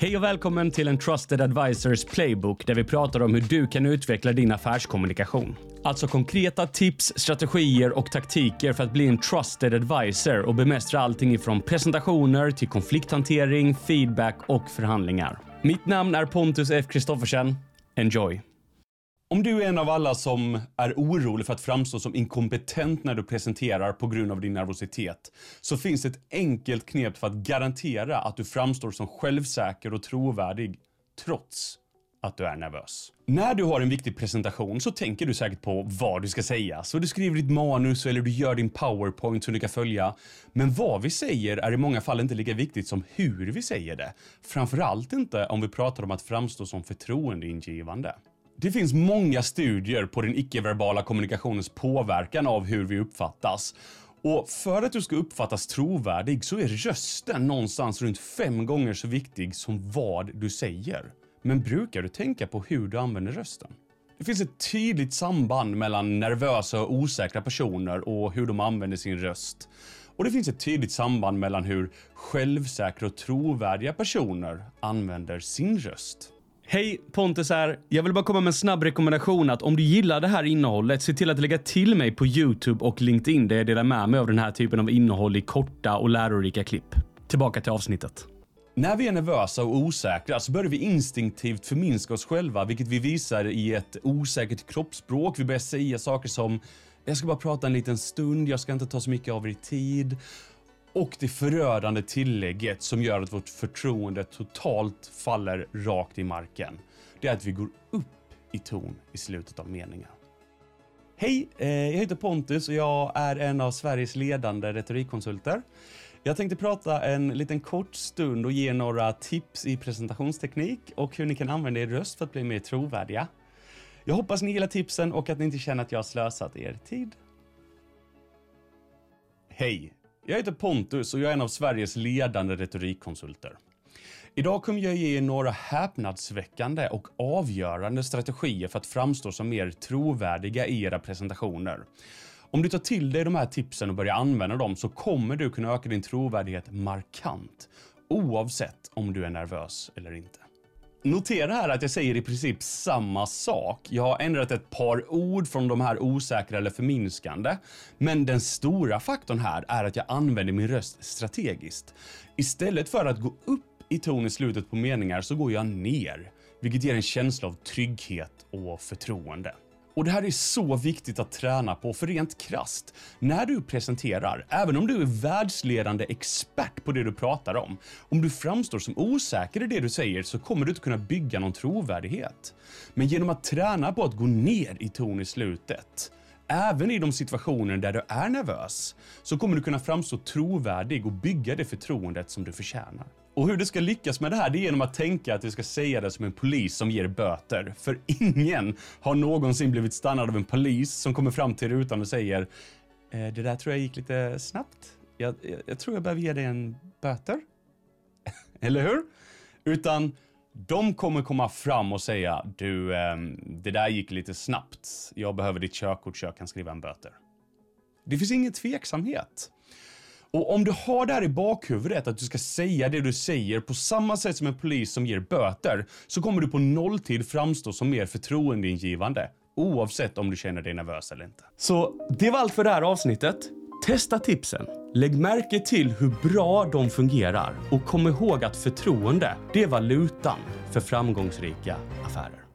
Hej och välkommen till en Trusted Advisors Playbook där vi pratar om hur du kan utveckla din affärskommunikation. Alltså konkreta tips, strategier och taktiker för att bli en trusted advisor och bemästra allting ifrån presentationer till konflikthantering, feedback och förhandlingar. Mitt namn är Pontus F. Kristoffersen. Enjoy! Om du är en av alla som är orolig för att framstå som inkompetent när du presenterar på grund av din nervositet, så finns ett enkelt knep för att garantera att du framstår som självsäker och trovärdig, trots att du är nervös. När du har en viktig presentation så tänker du säkert på vad du ska säga. Så du skriver ditt manus eller du gör din powerpoint som du kan följa. Men vad vi säger är i många fall inte lika viktigt som hur vi säger det. Framförallt inte om vi pratar om att framstå som förtroendeingivande. Det finns många studier på den icke-verbala kommunikationens påverkan av hur vi uppfattas. Och för att du ska uppfattas trovärdig så är rösten någonstans runt fem gånger så viktig som vad du säger. Men brukar du tänka på hur du använder rösten? Det finns ett tydligt samband mellan nervösa och osäkra personer och hur de använder sin röst. Och det finns ett tydligt samband mellan hur självsäkra och trovärdiga personer använder sin röst. Hej, Pontus här. Jag vill bara komma med en snabb rekommendation att om du gillar det här innehållet, se till att lägga till mig på YouTube och LinkedIn där jag delar med mig av den här typen av innehåll i korta och lärorika klipp. Tillbaka till avsnittet. När vi är nervösa och osäkra så börjar vi instinktivt förminska oss själva, vilket vi visar i ett osäkert kroppsspråk. Vi börjar säga saker som “Jag ska bara prata en liten stund, jag ska inte ta så mycket av er tid” och det förödande tillägget som gör att vårt förtroende totalt faller rakt i marken. Det är att vi går upp i ton i slutet av meningen. Hej, eh, jag heter Pontus och jag är en av Sveriges ledande retorikkonsulter. Jag tänkte prata en liten kort stund och ge några tips i presentationsteknik och hur ni kan använda er röst för att bli mer trovärdiga. Jag hoppas ni gillar tipsen och att ni inte känner att jag har slösat er tid. Hej! Jag heter Pontus och jag är en av Sveriges ledande retorikkonsulter. Idag kommer jag ge er några häpnadsväckande och avgörande strategier för att framstå som mer trovärdiga i era presentationer. Om du tar till dig de här tipsen och börjar använda dem så kommer du kunna öka din trovärdighet markant, oavsett om du är nervös eller inte. Notera här att jag säger i princip samma sak. Jag har ändrat ett par ord från de här osäkra eller förminskande. Men den stora faktorn här är att jag använder min röst strategiskt. Istället för att gå upp i ton i slutet på meningar så går jag ner, vilket ger en känsla av trygghet och förtroende. Och det här är så viktigt att träna på, för rent krast, när du presenterar, även om du är världsledande expert på det du pratar om, om du framstår som osäker i det du säger så kommer du inte kunna bygga någon trovärdighet. Men genom att träna på att gå ner i ton i slutet, Även i de situationer där du är nervös så kommer du kunna framstå trovärdig och bygga det förtroendet som du förtjänar. Och hur du ska lyckas med det här det är genom att tänka att du ska säga det som en polis som ger böter. För ingen har någonsin blivit stannad av en polis som kommer fram till rutan och säger eh, det där tror jag gick lite snabbt. Jag, jag, jag tror jag behöver ge dig en böter. Eller hur? Utan de kommer komma fram och säga du, ehm, det där gick lite snabbt. Jag behöver ditt körkort så jag kan skriva en böter. Det finns ingen tveksamhet. Och om du har det här i bakhuvudet att du ska säga det du säger på samma sätt som en polis som ger böter så kommer du på nolltid framstå som mer förtroendeingivande oavsett om du känner dig nervös eller inte. Så det var allt för det här avsnittet. Testa tipsen. Lägg märke till hur bra de fungerar och kom ihåg att förtroende, det är valutan för framgångsrika affärer.